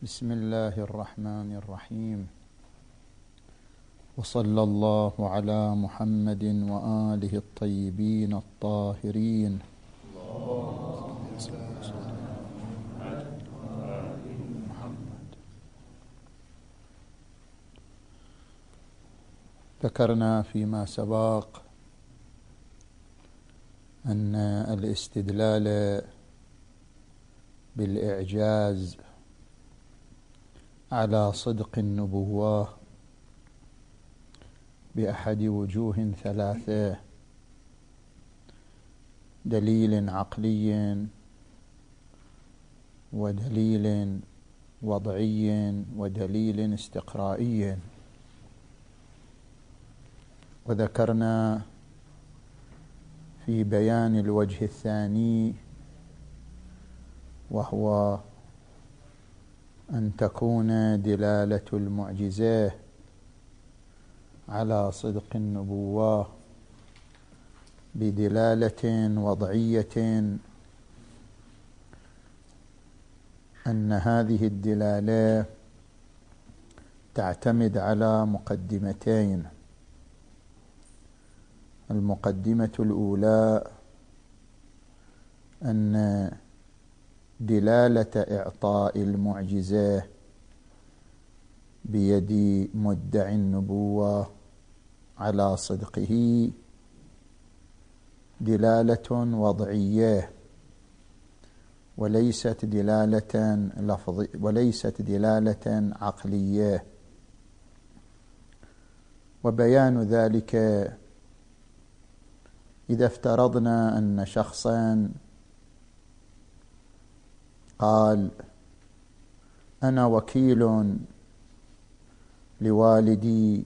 بسم الله الرحمن الرحيم. وصلى الله على محمد وآله الطيبين الطاهرين. ذكرنا فيما سبق أن الاستدلال بالإعجاز على صدق النبوة بأحد وجوه ثلاثة. دليل عقلي ودليل وضعي ودليل استقرائي. وذكرنا في بيان الوجه الثاني وهو أن تكون دلالة المعجزة على صدق النبوة بدلالة وضعية أن هذه الدلالة تعتمد على مقدمتين. المقدمة الأولى أن دلالة إعطاء المعجزة بيد مدعي النبوة على صدقه دلالة وضعية وليست دلالة لفظ وليست دلالة عقلية. وبيان ذلك إذا افترضنا أن شخصا قال أنا وكيل لوالدي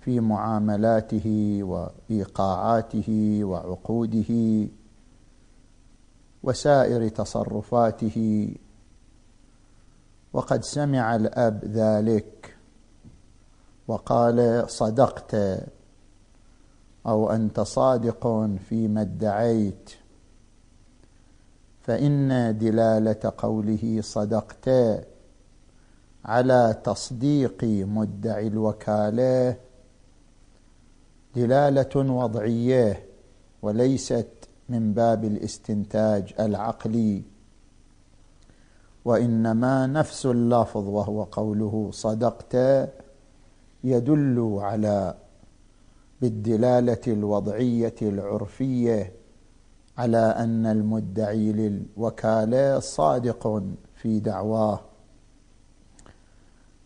في معاملاته وإيقاعاته وعقوده وسائر تصرفاته وقد سمع الأب ذلك وقال صدقت أو أنت صادق فيما ادعيت. فإن دلالة قوله صدقت على تصديق مدعي الوكالة دلالة وضعية وليست من باب الاستنتاج العقلي وإنما نفس اللفظ وهو قوله صدقت يدل على بالدلالة الوضعية العرفية على أن المدعي للوكالة صادق في دعواه.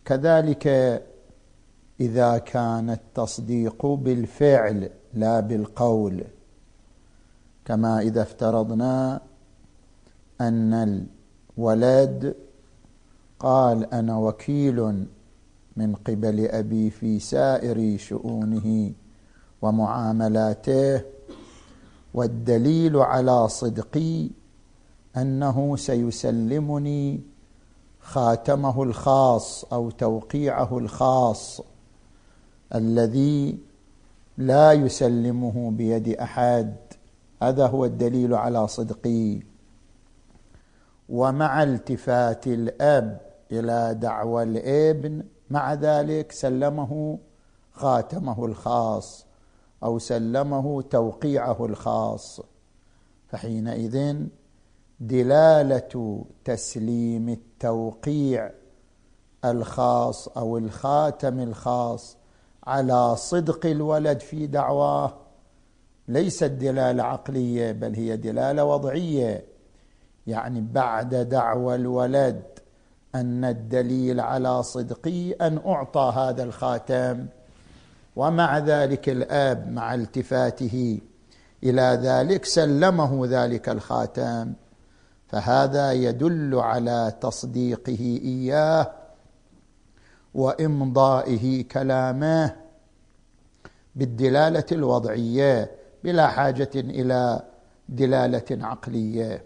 كذلك إذا كان التصديق بالفعل لا بالقول كما إذا افترضنا أن الولد قال أنا وكيل من قبل أبي في سائر شؤونه ومعاملاته والدليل على صدقي أنه سيسلمني خاتمه الخاص أو توقيعه الخاص الذي لا يسلمه بيد أحد. هذا هو الدليل على صدقي. ومع التفات الأب إلى دعوى الابن مع ذلك سلمه خاتمه الخاص. أو سلمه توقيعه الخاص. فحينئذ دلالة تسليم التوقيع الخاص أو الخاتم الخاص على صدق الولد في دعواه ليست دلالة عقلية بل هي دلالة وضعية. يعني بعد دعوى الولد أن الدليل على صدقي أن أعطى هذا الخاتم. ومع ذلك الآب مع التفاته إلى ذلك سلمه ذلك الخاتم فهذا يدل على تصديقه إياه وإمضائه كلامه بالدلالة الوضعية بلا حاجة إلى دلالة عقلية.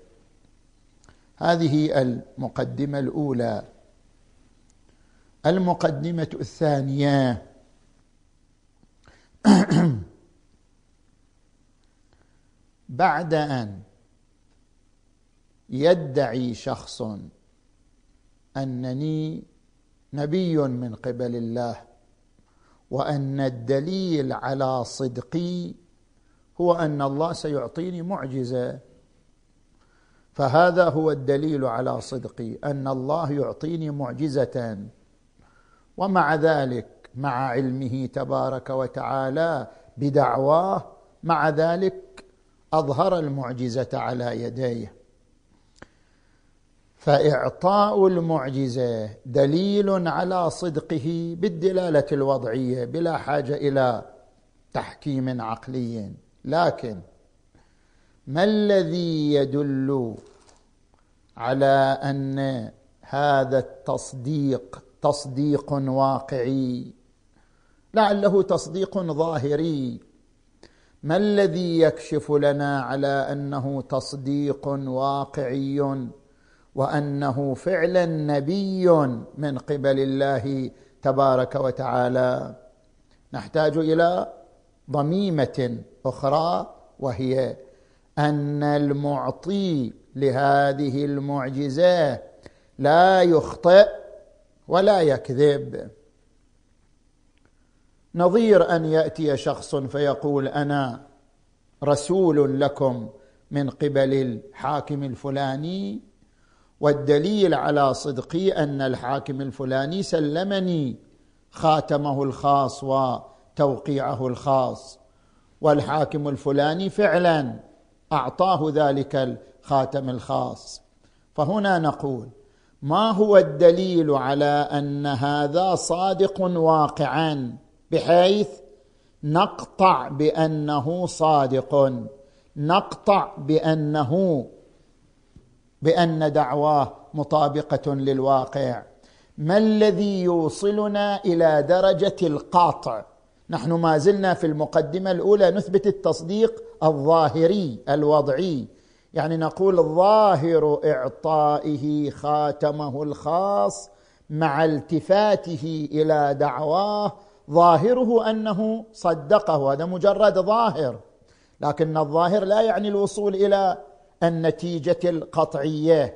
هذه المقدمة الأولى. المقدمة الثانية. بعد أن يدعي شخص أنني نبي من قبل الله وأن الدليل على صدقي هو أن الله سيعطيني معجزة فهذا هو الدليل على صدقي أن الله يعطيني معجزة. ومع ذلك مع علمه تبارك وتعالى بدعواه مع ذلك أظهر المعجزة على يديه. فإعطاء المعجزة دليل على صدقه بالدلالة الوضعية بلا حاجة إلى تحكيم عقلي. لكن ما الذي يدل على أن هذا التصديق تصديق واقعي لعله تصديق ظاهري. ما الذي يكشف لنا على أنه تصديق واقعي وأنه فعلا نبي من قبل الله تبارك وتعالى؟ نحتاج إلى ضميمة أخرى وهي أن المعطي لهذه المعجزة لا يخطئ ولا يكذب. نظير أن يأتي شخص فيقول أنا رسول لكم من قبل الحاكم الفلاني والدليل على صدقي أن الحاكم الفلاني سلمني خاتمه الخاص وتوقيعه الخاص والحاكم الفلاني فعلا أعطاه ذلك الخاتم الخاص. فهنا نقول ما هو الدليل على أن هذا صادق واقعا؟ بحيث نقطع بأنه صادق. نقطع بأنه بأن دعواه مطابقة للواقع. ما الذي يوصلنا إلى درجة القاطع؟ نحن ما زلنا في المقدمة الأولى نثبت التصديق الظاهري الوضعي. يعني نقول ظاهر إعطائه خاتمه الخاص مع التفاته إلى دعواه ظاهره أنه صدقه هذا مجرد ظاهر. لكن الظاهر لا يعني الوصول إلى النتيجة القطعية.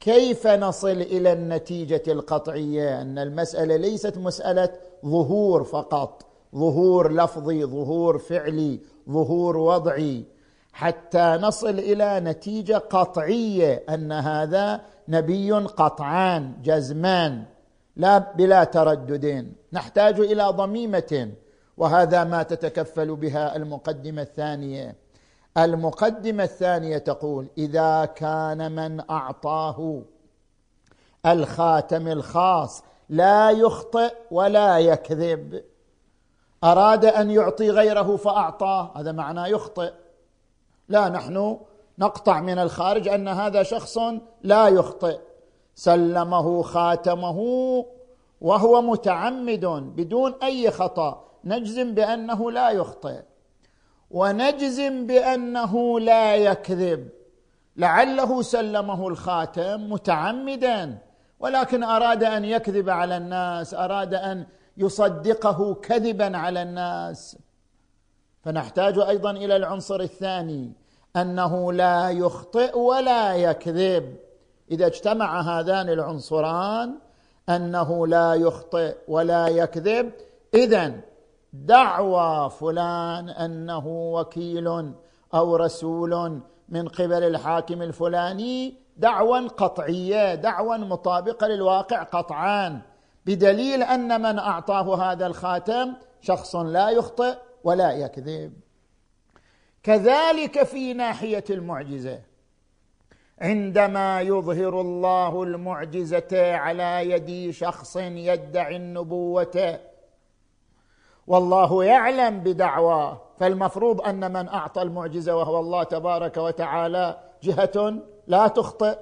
كيف نصل إلى النتيجة القطعية؟ أن المسألة ليست مسألة ظهور فقط. ظهور لفظي ظهور فعلي ظهور وضعي. حتى نصل إلى نتيجة قطعية أن هذا نبي قطعان جزمان. لا بلا تردد. نحتاج إلى ضميمة وهذا ما تتكفل بها المقدمة الثانية. المقدمة الثانية تقول إذا كان من أعطاه الخاتم الخاص لا يخطئ ولا يكذب. أراد أن يعطي غيره فأعطاه. هذا معناه يخطئ. لا نحن نقطع من الخارج أن هذا شخص لا يخطئ. سلمه خاتمه وهو متعمد بدون أي خطأ. نجزم بأنه لا يخطئ. ونجزم بأنه لا يكذب. لعله سلمه الخاتم متعمدا. ولكن أراد أن يكذب على الناس أراد أن يصدقه كذبا على الناس. فنحتاج أيضا إلى العنصر الثاني أنه لا يخطئ ولا يكذب. إذا اجتمع هذان العنصران أنه لا يخطئ ولا يكذب اذا دعوى فلان أنه وكيل أو رسول من قبل الحاكم الفلاني دعوى قطعية دعوى مطابقة للواقع قطعان بدليل أن من أعطاه هذا الخاتم شخص لا يخطئ ولا يكذب. كذلك في ناحية المعجزة. عندما يظهر الله المعجزة على يد شخص يدعي النبوة والله يعلم بدعواه. فالمفروض أن من أعطى المعجزة وهو الله تبارك وتعالى جهة لا تخطئ.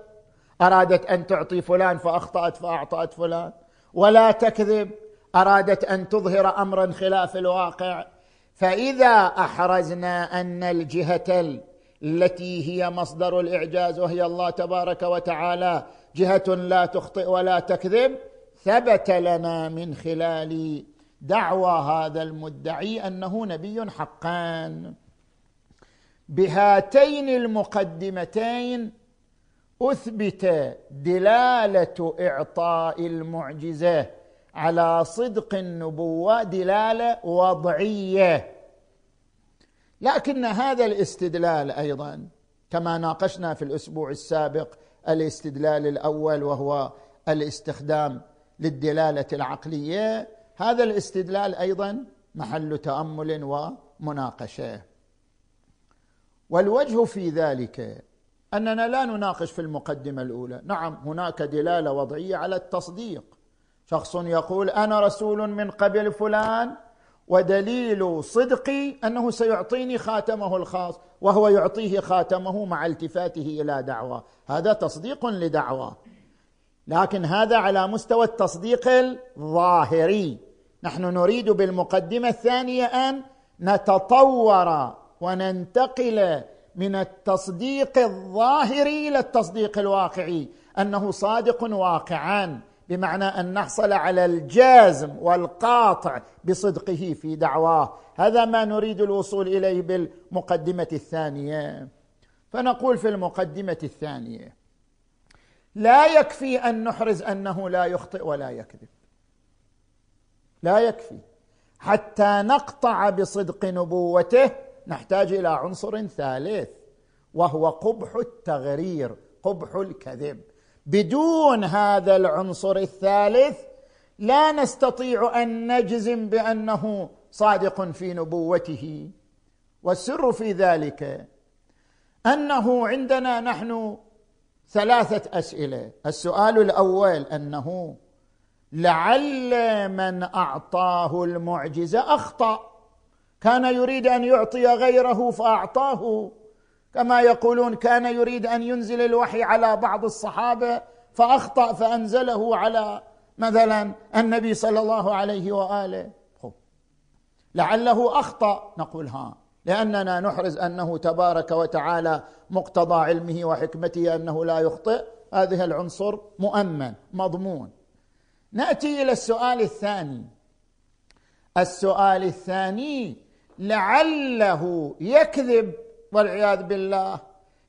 أرادت أن تعطي فلان فأخطأت فاعطات فلان. ولا تكذب أرادت أن تظهر امرا خلاف الواقع. فإذا أحرزنا أن الجهة التي هي مصدر الإعجاز وهي الله تبارك وتعالى. جهة لا تخطئ ولا تكذب ثبت لنا من خلال دعوى هذا المدعي أنه نبي حقان بهاتين المقدمتين أثبت دلالة إعطاء المعجزة على صدق النبوة دلالة وضعية. لكن هذا الاستدلال أيضا كما ناقشنا في الأسبوع السابق الاستدلال الأول وهو الاستخدام للدلالة العقلية. هذا الاستدلال أيضا محل تأمل ومناقشة. والوجه في ذلك أننا لا نناقش في المقدمة الأولى. نعم هناك دلالة وضعية على التصديق. شخص يقول أنا رسول من قبل فلان ودليل صدقي أنه سيعطيني خاتمه الخاص وهو يعطيه خاتمه مع التفاته إلى دعوة. هذا تصديق لدعوة. لكن هذا على مستوى التصديق الظاهري. نحن نريد بالمقدمة الثانية أن نتطور وننتقل من التصديق الظاهري إلى التصديق الواقعي. أنه صادق واقعا. بمعنى أن نحصل على الجازم والقاطع بصدقه في دعواه. هذا ما نريد الوصول إليه بالمقدمة الثانية. فنقول في المقدمة الثانية لا يكفي أن نحرز أنه لا يخطئ ولا يكذب. لا يكفي. حتى نقطع بصدق نبوته نحتاج إلى عنصر ثالث وهو قبح التغرير قبح الكذب. بدون هذا العنصر الثالث لا نستطيع أن نجزم بأنه صادق في نبوته. والسر في ذلك أنه عندنا نحن ثلاثة أسئلة. السؤال الأول أنه لعل من أعطاه المعجزة أخطأ. كان يريد أن يعطي غيره فأعطاه. كما يقولون كان يريد أن ينزل الوحي على بعض الصحابة فأخطأ فأنزله على مثلا النبي صلى الله عليه وآله. لعله أخطأ. نقول ها لأننا نحرز أنه تبارك وتعالى مقتضى علمه وحكمته أنه لا يخطئ. هذه العنصر مؤمن مضمون. نأتي إلى السؤال الثاني. السؤال الثاني لعله يكذب والعياذ بالله.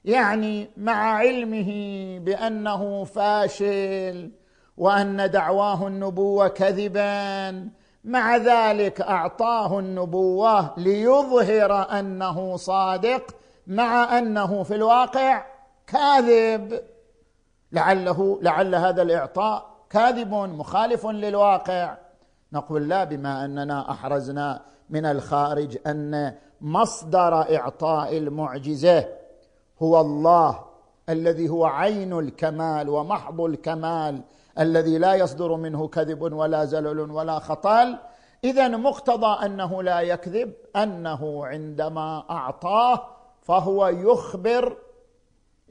يعني مع علمه بأنه فاشل وأن دعواه النبوة كذبا. مع ذلك أعطاه النبوة ليظهر أنه صادق مع أنه في الواقع كاذب. لعله لعل هذا الإعطاء كاذب مخالف للواقع. نقول لا بما أننا أحرزنا من الخارج أن مصدر إعطاء المعجزة. هو الله الذي هو عين الكمال ومحض الكمال الذي لا يصدر منه كذب ولا زلل ولا خطال. اذا مقتضى أنه لا يكذب أنه عندما أعطاه فهو يخبر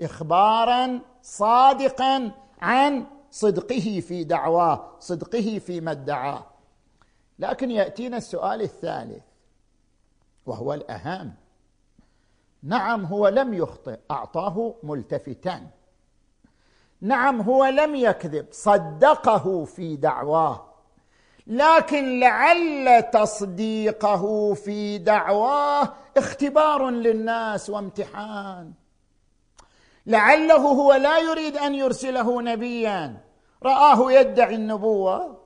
اخبارا صادقا عن صدقه في دعواه صدقه فيما ادعاه. لكن يأتينا السؤال الثالث. وهو الأهم. نعم هو لم يخطئ أعطاه ملتفتا. نعم هو لم يكذب صدقه في دعواه. لكن لعل تصديقه في دعواه اختبار للناس وامتحان. لعله هو لا يريد أن يرسله نبيا. رآه يدعي النبوة.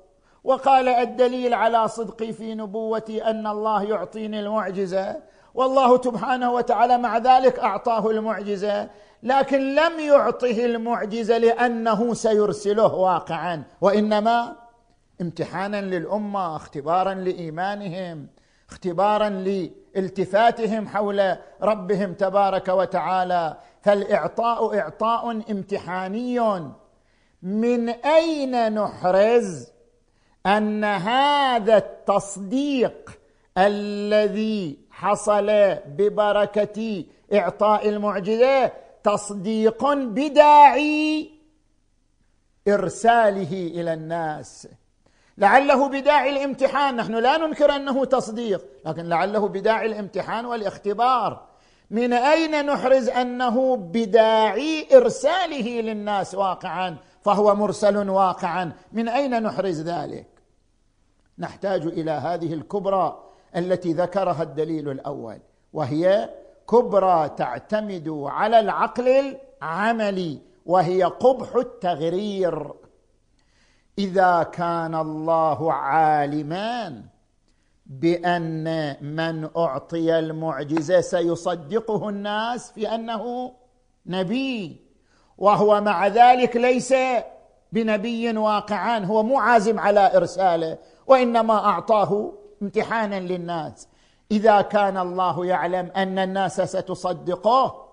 وقال الدليل على صدقي في نبوتي أن الله يعطيني المعجزة. والله سبحانه وتعالى مع ذلك أعطاه المعجزة لكن لم يعطه المعجزة لأنه سيرسله واقعا. وإنما امتحانا للأمة اختبارا لإيمانهم اختبارا لالتفاتهم حول ربهم تبارك وتعالى. فالإعطاء إعطاء امتحاني. من أين نحرز؟ أن هذا التصديق الذي حصل ببركة إعطاء المعجزة تصديق بداعي إرساله إلى الناس. لعله بداعي الامتحان. نحن لا ننكر أنه تصديق لكن لعله بداعي الامتحان والاختبار. من أين نحرز أنه بداعي إرساله للناس واقعا؟ فهو مرسل واقعا. من أين نحرز ذلك؟ نحتاج إلى هذه الكبرى التي ذكرها الدليل الأول وهي كبرى تعتمد على العقل العملي وهي قبح التغرير. إذا كان الله عالما بأن من أعطي المعجزة سيصدقه الناس في أنه نبي وهو مع ذلك ليس بنبي واقعا هو مو عازم على إرساله. وإنما أعطاه امتحانا للناس. إذا كان الله يعلم أن الناس ستصدقه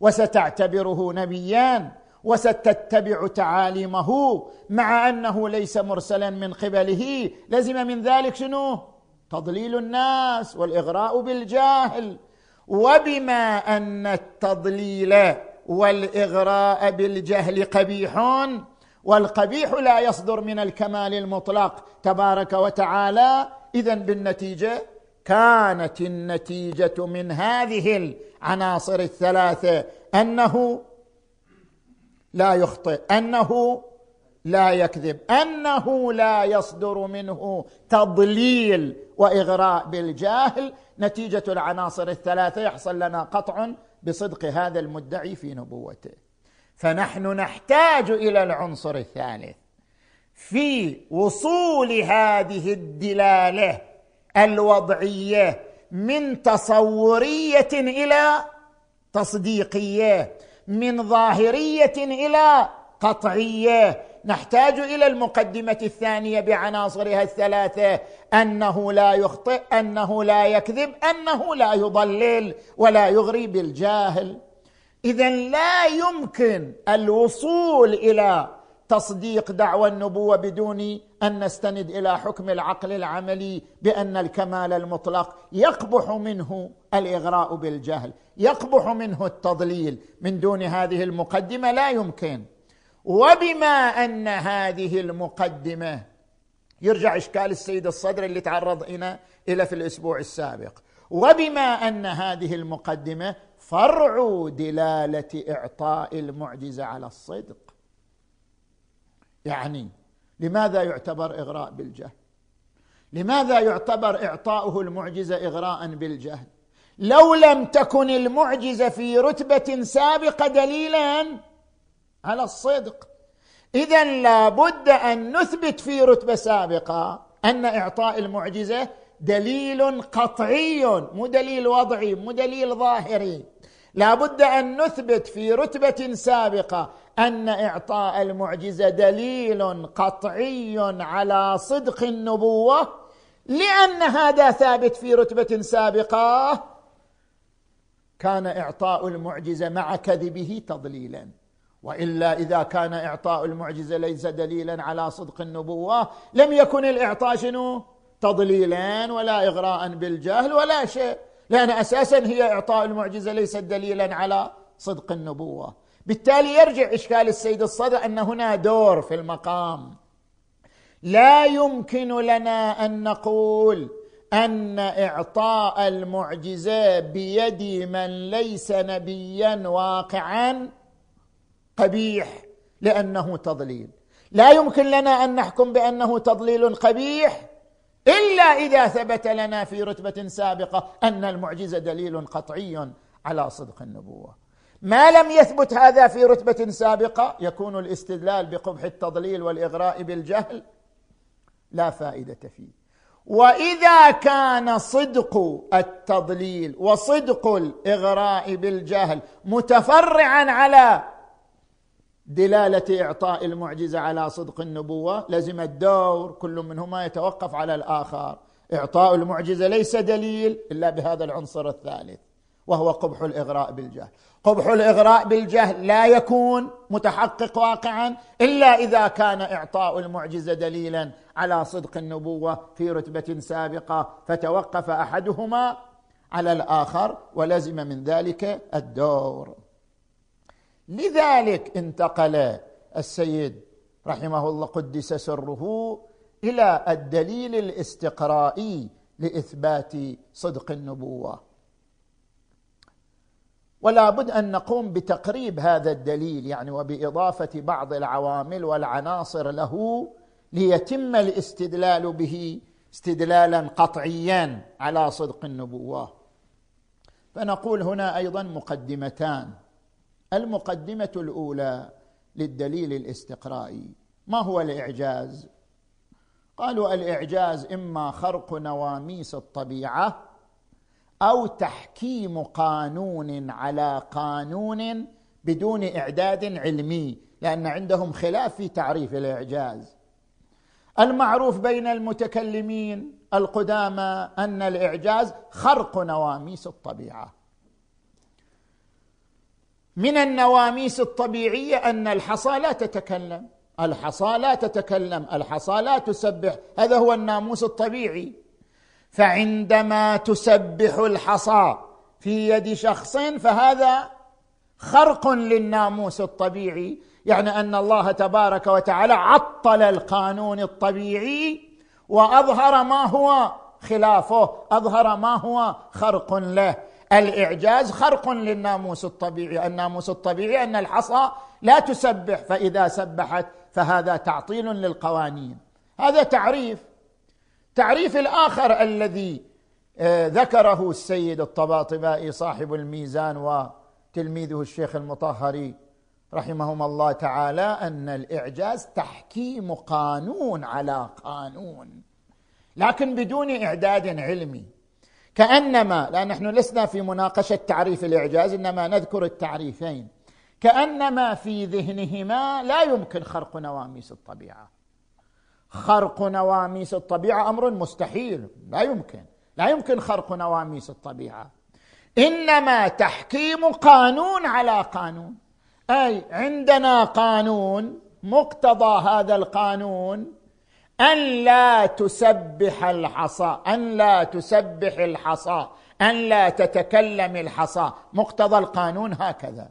وستعتبره نبيا وستتبع تعاليمه مع أنه ليس مرسلا من قبله لزم من ذلك شنو؟ تضليل الناس والإغراء بالجاهل. وبما أن التضليل والإغراء بالجهل قبيح والقبيح لا يصدر من الكمال المطلق تبارك وتعالى. اذا بالنتيجة كانت النتيجة من هذه العناصر الثلاثة. أنه لا يخطئ أنه لا يكذب أنه لا يصدر منه تضليل وإغراء بالجاهل. نتيجة العناصر الثلاثة يحصل لنا قطع بصدق هذا المدعي في نبوته. فنحن نحتاج إلى العنصر الثالث في وصول هذه الدلالة الوضعية من تصورية إلى تصديقية من ظاهرية إلى قطعية. نحتاج إلى المقدمة الثانية بعناصرها الثلاثة أنه لا يخطئ أنه لا يكذب أنه لا يضلل ولا يغري بالجاهل. اذا لا يمكن الوصول إلى تصديق دعوى النبوة بدون أن نستند إلى حكم العقل العملي بأن الكمال المطلق يقبح منه الإغراء بالجهل يقبح منه التضليل. من دون هذه المقدمة لا يمكن. وبما أن هذه المقدمة يرجع إشكال السيد الصدر اللي تعرض إلى في الأسبوع السابق. وبما أن هذه المقدمة فرع دلالة إعطاء المعجزة على الصدق. يعني لماذا يعتبر إغراء بالجهل؟ لماذا يعتبر إعطاؤه المعجزة إغراء بالجهل؟ لو لم تكن المعجزة في رتبة سابقة دليلا على الصدق. اذا لابد أن نثبت في رتبة سابقة أن إعطاء المعجزة دليل قطعي مو دليل وضعي مو دليل ظاهري. لابد أن نثبت في رتبة سابقة أن إعطاء المعجزة دليل قطعي على صدق النبوة لأن هذا ثابت في رتبة سابقة. كان إعطاء المعجزة مع كذبه تضليلا. وإلا إذا كان إعطاء المعجزة ليس دليلا على صدق النبوة لم يكن الإعطاء شنو؟ تضليلا ولا اغراء بالجهل ولا شيء لأن أساسا هي إعطاء المعجزة ليست دليلا على صدق النبوة. بالتالي يرجع إشكال السيد الصدر أن هنا دور في المقام. لا يمكن لنا أن نقول أن إعطاء المعجزة بيد من ليس نبيا واقعا قبيح لأنه تضليل. لا يمكن لنا أن نحكم بأنه تضليل قبيح إلا إذا ثبت لنا في رتبة سابقة أن المعجزة دليل قطعي على صدق النبوة. ما لم يثبت هذا في رتبة سابقة يكون الاستدلال بقبح التضليل والإغراء بالجهل لا فائدة فيه. وإذا كان صدق التضليل وصدق الإغراء بالجهل متفرعا على دلالة إعطاء المعجزة على صدق النبوة. لزم الدور كل منهما يتوقف على الآخر. إعطاء المعجزة ليس دليل إلا بهذا العنصر الثالث وهو قبح الإغراء بالجهل. قبح الإغراء بالجهل لا يكون متحقق واقعا إلا إذا كان إعطاء المعجزة دليلا على صدق النبوة في رتبة سابقة فتوقف أحدهما على الآخر ولزم من ذلك الدور. لذلك انتقل السيد رحمه الله قدس سره إلى الدليل الاستقرائي لإثبات صدق النبوة. ولا بد أن نقوم بتقريب هذا الدليل يعني وبإضافة بعض العوامل والعناصر له ليتم الاستدلال به استدلالا قطعيا على صدق النبوة. فنقول هنا أيضا مقدمتان. المقدمة الأولى للدليل الاستقرائي. ما هو الإعجاز؟ قالوا الإعجاز إما خرق نواميس الطبيعة أو تحكيم قانون على قانون بدون إعداد علمي لأن عندهم خلاف في تعريف الإعجاز. المعروف بين المتكلمين القدامى أن الإعجاز خرق نواميس الطبيعة. من النواميس الطبيعية أن الحصى لا تتكلم. الحصى لا تتكلم. الحصى لا تسبح. هذا هو الناموس الطبيعي. فعندما تسبح الحصى في يد شخص فهذا خرق للناموس الطبيعي. يعني أن الله تبارك وتعالى عطل القانون الطبيعي وأظهر ما هو خلافه. أظهر ما هو خرق له. الإعجاز خرق للناموس الطبيعي الناموس الطبيعي أن الحصى لا تسبح فإذا سبحت فهذا تعطيل للقوانين. هذا تعريف. تعريف الآخر الذي آه، ذكره السيد الطباطبائي صاحب الميزان وتلميذه الشيخ المطهري رحمهما الله تعالى أن الإعجاز تحكيم قانون على قانون لكن بدون إعداد علمي. كأنما لأن نحن لسنا في مناقشة تعريف الإعجاز إنما نذكر التعريفين. كأنما في ذهنهما لا يمكن خرق نواميس الطبيعة. خرق نواميس الطبيعة أمر مستحيل لا يمكن. لا يمكن خرق نواميس الطبيعة. إنما تحكيم قانون على قانون. أي عندنا قانون مقتضى هذا القانون أن لا تسبح الحصى أن لا تسبح الحصى أن لا تتكلم الحصى. مقتضى القانون هكذا.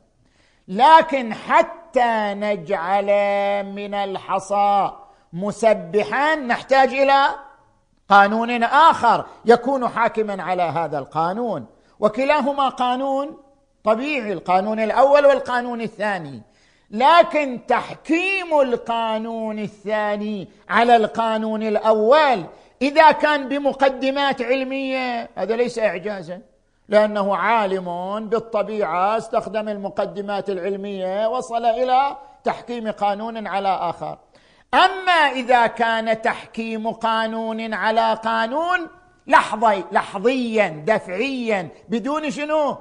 لكن حتى نجعل من الحصى مسبحا نحتاج إلى قانون آخر يكون حاكما على هذا القانون. وكلاهما قانون طبيعي القانون الأول والقانون الثاني. لكن تحكيم القانون الثاني على القانون الأول إذا كان بمقدمات علمية هذا ليس اعجازا لأنه عالم بالطبيعة استخدم المقدمات العلمية وصل إلى تحكيم قانون على آخر. أما إذا كان تحكيم قانون على قانون لحظي لحظيا دفعيا بدون شنو؟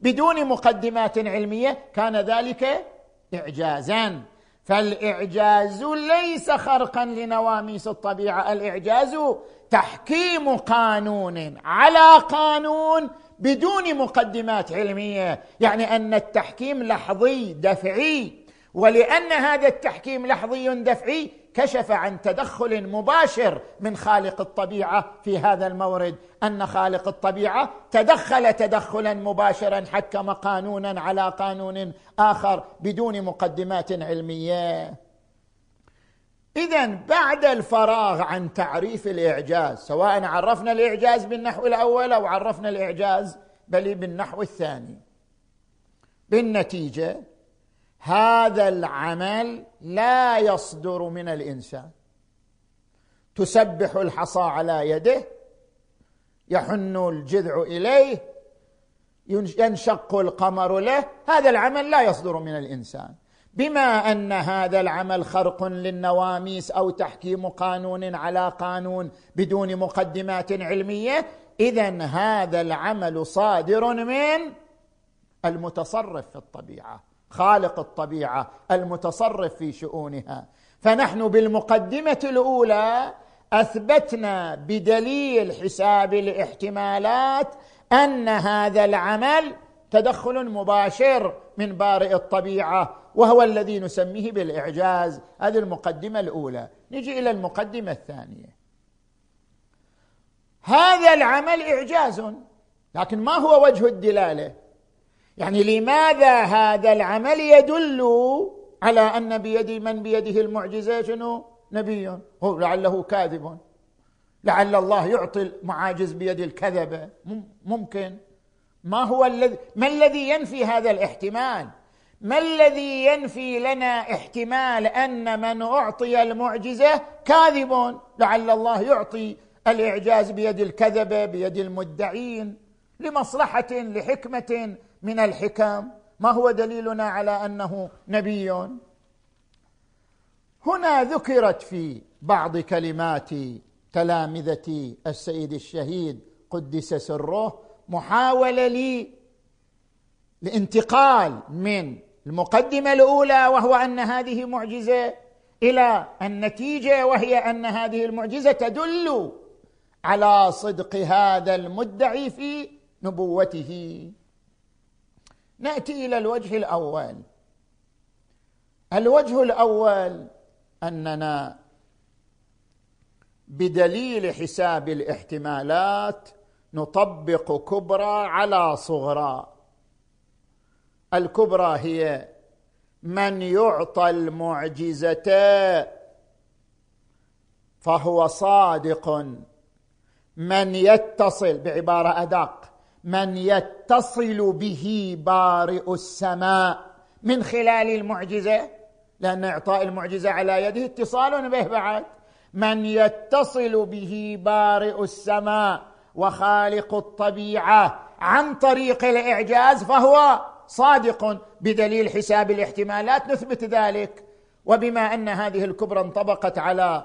بدون مقدمات علمية كان ذلك اعجازا. فالإعجاز ليس خرقا لنواميس الطبيعة الإعجاز تحكيم قانون على قانون بدون مقدمات علمية. يعني أن التحكيم لحظي دفعي ولأن هذا التحكيم لحظي دفعي كشف عن تدخل مباشر من خالق الطبيعة في هذا المورد أن خالق الطبيعة تدخل تدخلا مباشرا حكم قانونا على قانون آخر بدون مقدمات علمية. اذا بعد الفراغ عن تعريف الإعجاز سواء عرفنا الإعجاز بالنحو الأول أو عرفنا الإعجاز بل بالنحو الثاني بالنتيجة هذا العمل لا يصدر من الإنسان. تسبح الحصى على يده يحن الجذع إليه ينشق القمر له هذا العمل لا يصدر من الإنسان. بما أن هذا العمل خرق للنواميس أو تحكيم قانون على قانون بدون مقدمات علمية اذا هذا العمل صادر من المتصرف في الطبيعة. خالق الطبيعة المتصرف في شؤونها. فنحن بالمقدمة الأولى أثبتنا بدليل حساب الاحتمالات أن هذا العمل تدخل مباشر من بارئ الطبيعة وهو الذي نسميه بالإعجاز. هذه المقدمة الأولى. نجي إلى المقدمة الثانية. هذا العمل إعجاز لكن ما هو وجه الدلالة؟ يعني لماذا هذا العمل يدل على أن بيد من بيده المعجزة شنو؟ نبي. هو لعله كاذب. لعل الله يعطي المعاجز بيد الكذبه ممكن. ما هو الذي ما الذي ينفي هذا الاحتمال؟ ما الذي ينفي لنا احتمال أن من أعطي المعجزة كاذب؟ لعل الله يعطي الإعجاز بيد الكذبه بيد المدعين لمصلحة لحكمة من الحكم. ما هو دليلنا على أنه نبي؟ هنا ذكرت في بعض كلمات تلامذة السيد الشهيد قدس سره محاولة لي الانتقال من المقدمة الأولى وهو أن هذه معجزة إلى النتيجة وهي أن هذه المعجزة تدل على صدق هذا المدعي في نبوته. نأتي إلى الوجه الأول. الوجه الأول أننا بدليل حساب الاحتمالات نطبق كبرى على صغرى. الكبرى هي من يعطى المعجزة فهو صادق. من يتصل بعبارة أدق. من يتصل به بارئ السماء من خلال المعجزة لأن إعطاء المعجزة على يده اتصال به بعد. من يتصل به بارئ السماء وخالق الطبيعة عن طريق الإعجاز فهو صادق بدليل حساب الاحتمالات نثبت ذلك. وبما أن هذه الكبرى انطبقت على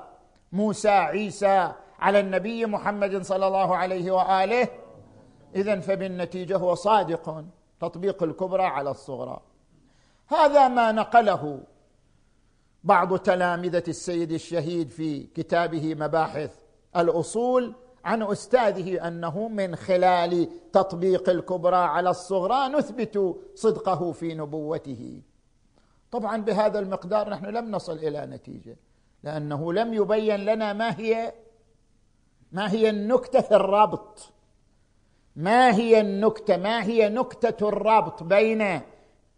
موسى عيسى على النبي محمد صلى الله عليه وآله اذا فبالنتيجة هو صادق تطبيق الكبرى على الصغرى. هذا ما نقله بعض تلامذة السيد الشهيد في كتابه مباحث الأصول عن أستاذه أنه من خلال تطبيق الكبرى على الصغرى نثبت صدقه في نبوته. طبعا بهذا المقدار نحن لم نصل إلى نتيجة لأنه لم يبين لنا ما هي ما هي النكتة في الربط. ما هي النكتة؟ ما هي نكتة الربط بين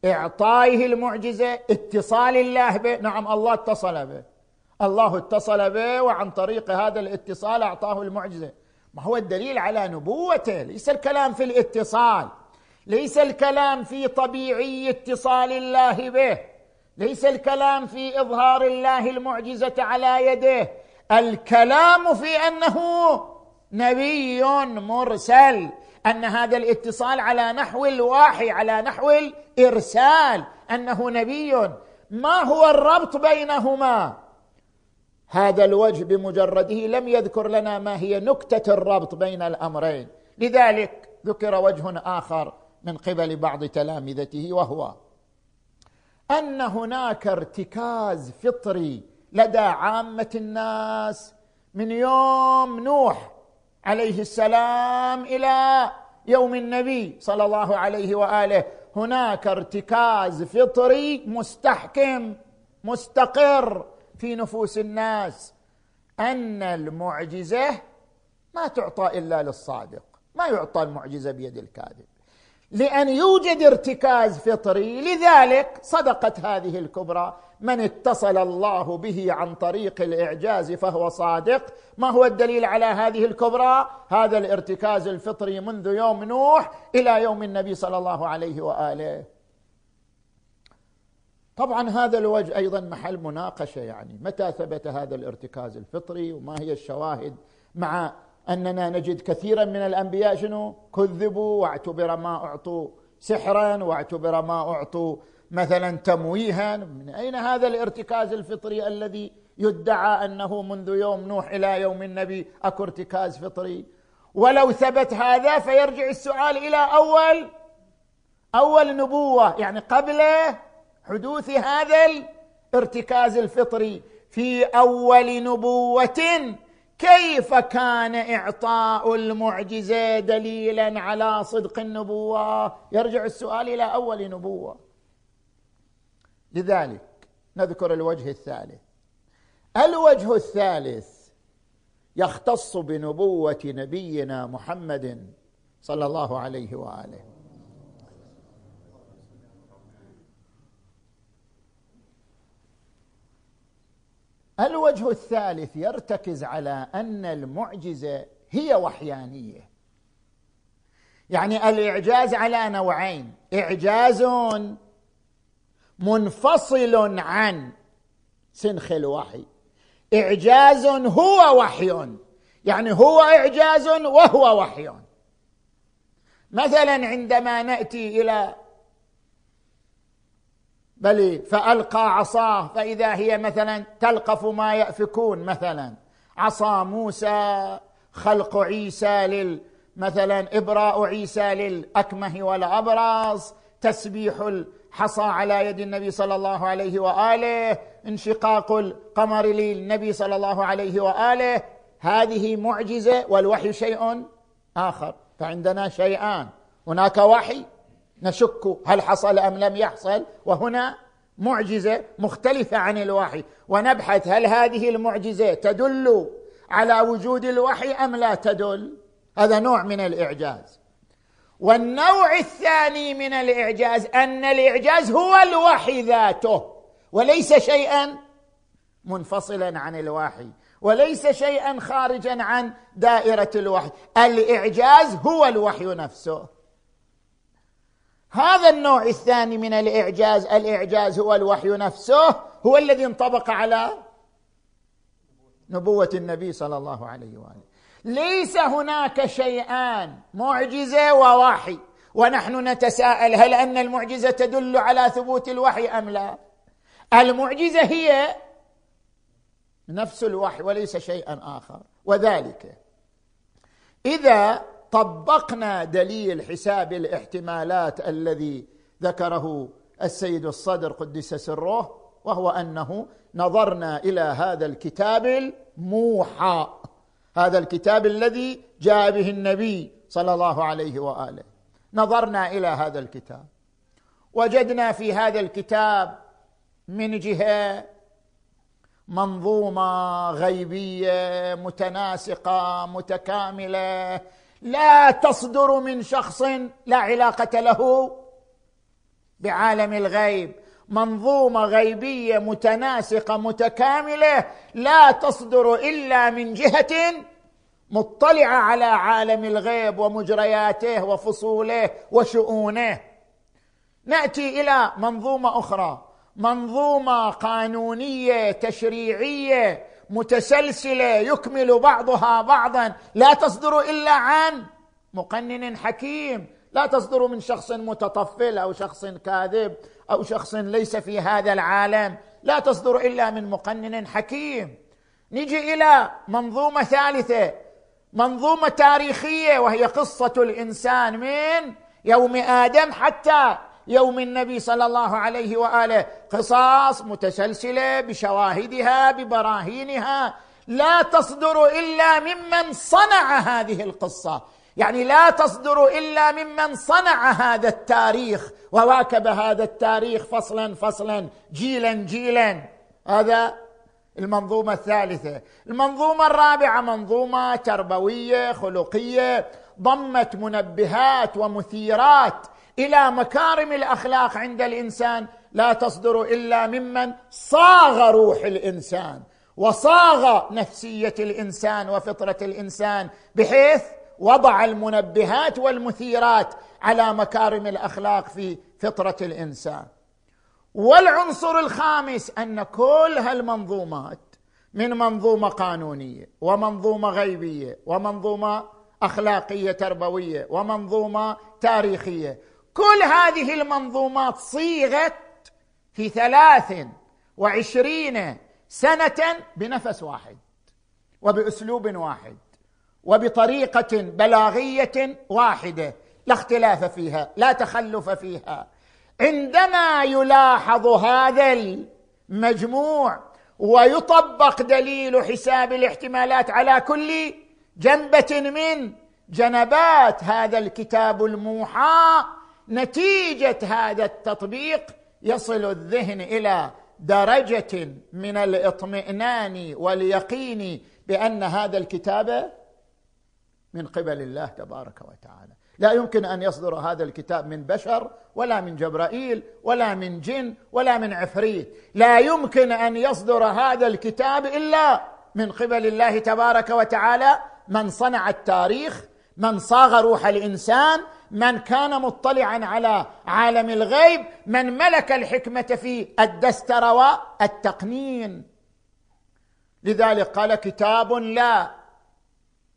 إعطائه المعجزة اتصال الله به؟ نعم الله اتصل به. الله اتصل به وعن طريق هذا الاتصال أعطاه المعجزة. ما هو الدليل على نبوته؟ ليس الكلام في الاتصال. ليس الكلام في طبيعي اتصال الله به. ليس الكلام في إظهار الله المعجزة على يده. الكلام في أنه نبي مرسل. أن هذا الاتصال على نحو الواحي على نحو الإرسال أنه نبي. ما هو الربط بينهما؟ هذا الوجه بمجرده لم يذكر لنا ما هي نكتة الربط بين الأمرين. لذلك ذكر وجه آخر من قبل بعض تلامذته وهو أن هناك ارتكاز فطري لدى عامة الناس من يوم نوح. عليه السلام إلى يوم النبي صلى الله عليه وآله. هناك ارتكاز فطري مستحكم مستقر في نفوس الناس. أن المعجزة ما تعطى إلا للصادق ما يعطى المعجزة بيد الكاذب. لأن يوجد ارتكاز فطري. لذلك صدقت هذه الكبرى. من اتصل الله به عن طريق الإعجاز فهو صادق. ما هو الدليل على هذه الكبرى؟ هذا الارتكاز الفطري منذ يوم نوح إلى يوم النبي صلى الله عليه وآله. طبعا هذا الوجه أيضا محل مناقشة يعني. متى ثبت هذا الارتكاز الفطري؟ وما هي الشواهد مع أننا نجد كثيرا من الأنبياء شنو؟ كذبوا واعتبر ما أعطوا سحرا واعتبر ما أعطوا مثلا تمويها. من أين هذا الارتكاز الفطري الذي يدعى أنه منذ يوم نوح إلى يوم النبي أكو ارتكاز فطري؟ ولو ثبت هذا فيرجع السؤال إلى أول أول نبوة يعني قبل حدوث هذا الارتكاز الفطري في أول نبوة كيف كان إعطاء المعجزة دليلا على صدق النبوة؟ يرجع السؤال إلى أول نبوة. لذلك نذكر الوجه الثالث. الوجه الثالث يختص بنبوة نبينا محمد صلى الله عليه وآله. الوجه الثالث يرتكز على أن المعجزة هي وحيانية. يعني الإعجاز على نوعين. اعجاز منفصل عن سنخ الوحي. إعجاز هو وحي. يعني هو إعجاز وهو وحي. مثلا عندما نأتي إلى بل فألقى عصاه فإذا هي مثلا تلقف ما يأفكون مثلا. عصا موسى خلق عيسى لل مثلا إبراء عيسى للأكمه والابرص تسبيح الحصى على يد النبي صلى الله عليه وآله. انشقاق القمر للنبي صلى الله عليه وآله. هذه معجزة والوحي شيء آخر. فعندنا شيئان. هناك وحي. نشك هل حصل أم لم يحصل. وهنا معجزة مختلفة عن الوحي. ونبحث هل هذه المعجزة تدل على وجود الوحي أم لا تدل. هذا نوع من الإعجاز. والنوع الثاني من الإعجاز أن الإعجاز هو الوحي ذاته. وليس شيئا منفصلا عن الوحي. وليس شيئا خارجا عن دائرة الوحي. الإعجاز هو الوحي نفسه. هذا النوع الثاني من الإعجاز الإعجاز هو الوحي نفسه هو الذي انطبق على نبوة النبي صلى الله عليه وآله. ليس هناك شيئان معجزة ووحي ونحن نتساءل هل أن المعجزة تدل على ثبوت الوحي أم لا؟ المعجزة هي نفس الوحي وليس شيئا آخر وذلك إذا طبقنا دليل حساب الاحتمالات الذي ذكره السيد الصدر قدس سره وهو أنه نظرنا إلى هذا الكتاب الموحى. هذا الكتاب الذي جاء به النبي صلى الله عليه وآله. نظرنا إلى هذا الكتاب. وجدنا في هذا الكتاب من جهة منظومة غيبية متناسقة متكاملة لا تصدر من شخص لا علاقة له بعالم الغيب منظومة غيبية متناسقة متكاملة لا تصدر إلا من جهة مطلعة على عالم الغيب ومجرياته وفصوله وشؤونه. نأتي إلى منظومة أخرى منظومة قانونية تشريعية متسلسلة يكمل بعضها بعضا. لا تصدر إلا عن مقنن حكيم. لا تصدر من شخص متطفل أو شخص كاذب أو شخص ليس في هذا العالم. لا تصدر إلا من مقنن حكيم. نجي إلى منظومة ثالثة. منظومة تاريخية وهي قصة الإنسان من يوم آدم حتى يوم النبي صلى الله عليه وآله. قصص متسلسلة بشواهدها ببراهينها. لا تصدر إلا ممن صنع هذه القصة. يعني لا تصدر إلا ممن صنع هذا التاريخ. وواكب هذا التاريخ فصلا فصلا جيلا جيلا. هذا المنظومة الثالثة. المنظومة الرابعة منظومة تربوية خلقية. ضمت منبهات ومثيرات إلى مكارم الأخلاق عند الإنسان لا تصدر إلا ممن صاغ روح الإنسان وصاغ نفسية الإنسان وفطرة الإنسان بحيث وضع المنبهات والمثيرات على مكارم الأخلاق في فطرة الإنسان. والعنصر الخامس أن كل هالمنظومات من منظومة قانونية ومنظومة غيبية ومنظومة أخلاقية تربوية ومنظومة تاريخية كل هذه المنظومات صيغت في ثلاث وعشرين سنة بنفس واحد وبأسلوب واحد وبطريقة بلاغية واحدة لا اختلاف فيها لا تخلف فيها. عندما يلاحظ هذا المجموع ويطبق دليل حساب الاحتمالات على كل جنبة من جنبات هذا الكتاب الموحى نتيجة هذا التطبيق يصل الذهن إلى درجة من الاطمئنان واليقين بأن هذا الكتاب من قبل الله تبارك وتعالى. لا يمكن أن يصدر هذا الكتاب من بشر ولا من جبرائيل ولا من جن ولا من عفريت. لا يمكن أن يصدر هذا الكتاب إلا من قبل الله تبارك وتعالى من صنع التاريخ من صاغ روح الإنسان من كان مطلعا على عالم الغيب من ملك الحكمة في الدستر والتقنين. لذلك قال كتاب لا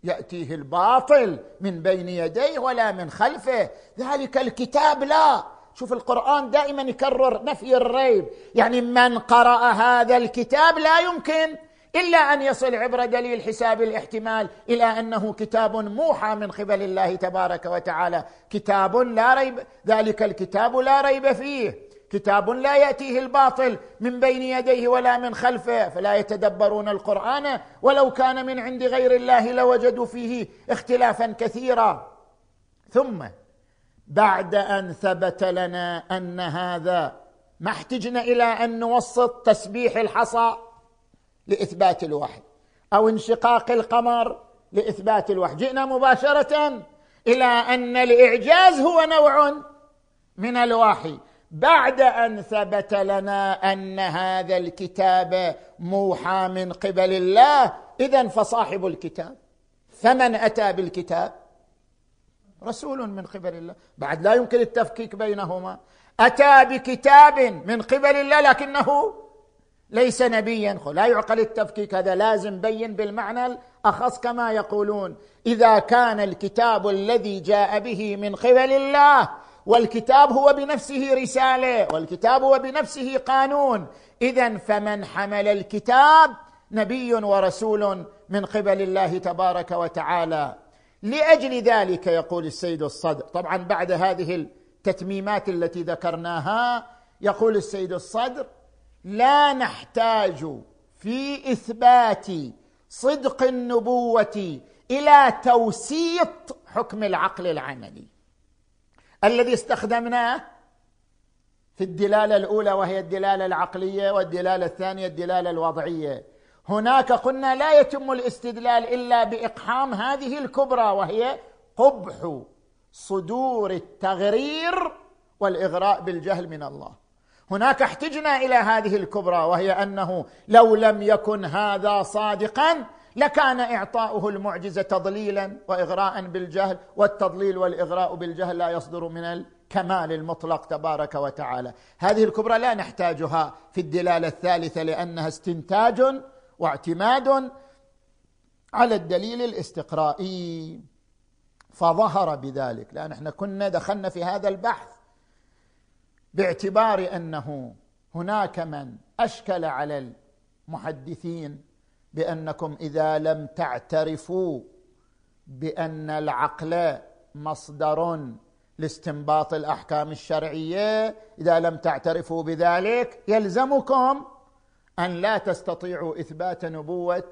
يأتيه الباطل من بين يديه ولا من خلفه. ذلك الكتاب لا. شوف القرآن دائما يكرر نفي الريب. يعني من قرأ هذا الكتاب لا يمكن إلا أن يصل عبر دليل حساب الاحتمال إلى أنه كتاب موحى من قبل الله تبارك وتعالى. كتاب لا ريب ذلك الكتاب لا ريب فيه. كتاب لا يأتيه الباطل من بين يديه ولا من خلفه فلا يتدبرون القرآن ولو كان من عند غير الله لوجدوا فيه اختلافا كثيرا. ثم بعد أن ثبت لنا أن هذا ما احتجنا إلى أن نوسط تسبيح الحصى. لإثبات الوحي. أو انشقاق القمر لإثبات الوحي. جئنا مباشرة إلى أن الإعجاز هو نوع من الوحي. بعد أن ثبت لنا أن هذا الكتاب موحى من قبل الله اذا فصاحب الكتاب. فمن أتى بالكتاب؟ رسول من قبل الله. بعد لا يمكن التفكيك بينهما. أتى بكتاب من قبل الله لكنه ليس نبيا. لا يعقل التفكيك هذا لازم بين بالمعنى الأخص كما يقولون. إذا كان الكتاب الذي جاء به من قبل الله والكتاب هو بنفسه رسالة والكتاب هو بنفسه قانون. اذا فمن حمل الكتاب نبي ورسول من قبل الله تبارك وتعالى. لأجل ذلك يقول السيد الصدر طبعا بعد هذه التتميمات التي ذكرناها يقول السيد الصدر لا نحتاج في إثبات صدق النبوة إلى توسيط حكم العقل العملي. الذي استخدمناه في الدلالة الأولى وهي الدلالة العقلية والدلالة الثانية الدلالة الوضعية. هناك قلنا لا يتم الاستدلال إلا بإقحام هذه الكبرى وهي قبح صدور التغرير والإغراء بالجهل من الله. هناك احتجنا إلى هذه الكبرى وهي أنه لو لم يكن هذا صادقا لكان إعطاؤه المعجزة تضليلا واغراء بالجهل والتضليل والإغراء بالجهل لا يصدر من الكمال المطلق تبارك وتعالى. هذه الكبرى لا نحتاجها في الدلالة الثالثة لأنها استنتاج واعتماد على الدليل الاستقرائي. فظهر بذلك. لأن إحنا كنا دخلنا في هذا البحث باعتبار أنه هناك من أشكل على المحدثين بأنكم إذا لم تعترفوا بأن العقل مصدر لاستنباط الأحكام الشرعية إذا لم تعترفوا بذلك يلزمكم أن لا تستطيعوا إثبات نبوة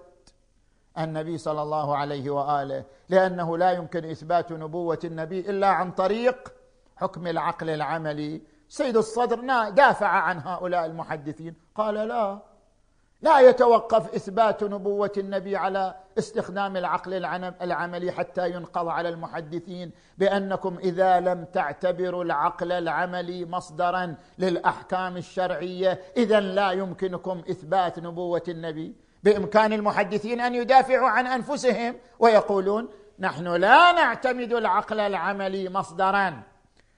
النبي صلى الله عليه وآله لأنه لا يمكن إثبات نبوة النبي إلا عن طريق حكم العقل العملي سيد الصدر دافع عن هؤلاء المحدثين. قال لا. لا يتوقف إثبات نبوة النبي على استخدام العقل العملي حتى ينقض على المحدثين بأنكم إذا لم تعتبروا العقل العملي مصدرا للأحكام الشرعية اذا لا يمكنكم إثبات نبوة النبي. بإمكان المحدثين أن يدافعوا عن أنفسهم ويقولون نحن لا نعتمد العقل العملي مصدرا.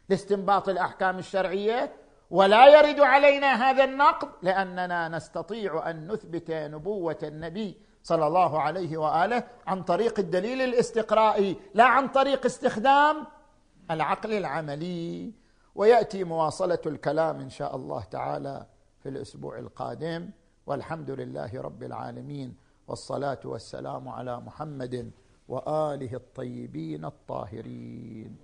لاستنباط الأحكام الشرعية ولا يرد علينا هذا النقد لأننا نستطيع أن نثبت نبوة النبي صلى الله عليه وآله عن طريق الدليل الاستقرائي لا عن طريق استخدام العقل العملي. ويأتي مواصلة الكلام إن شاء الله تعالى في الأسبوع القادم. والحمد لله رب العالمين والصلاة والسلام على محمد وآله الطيبين الطاهرين.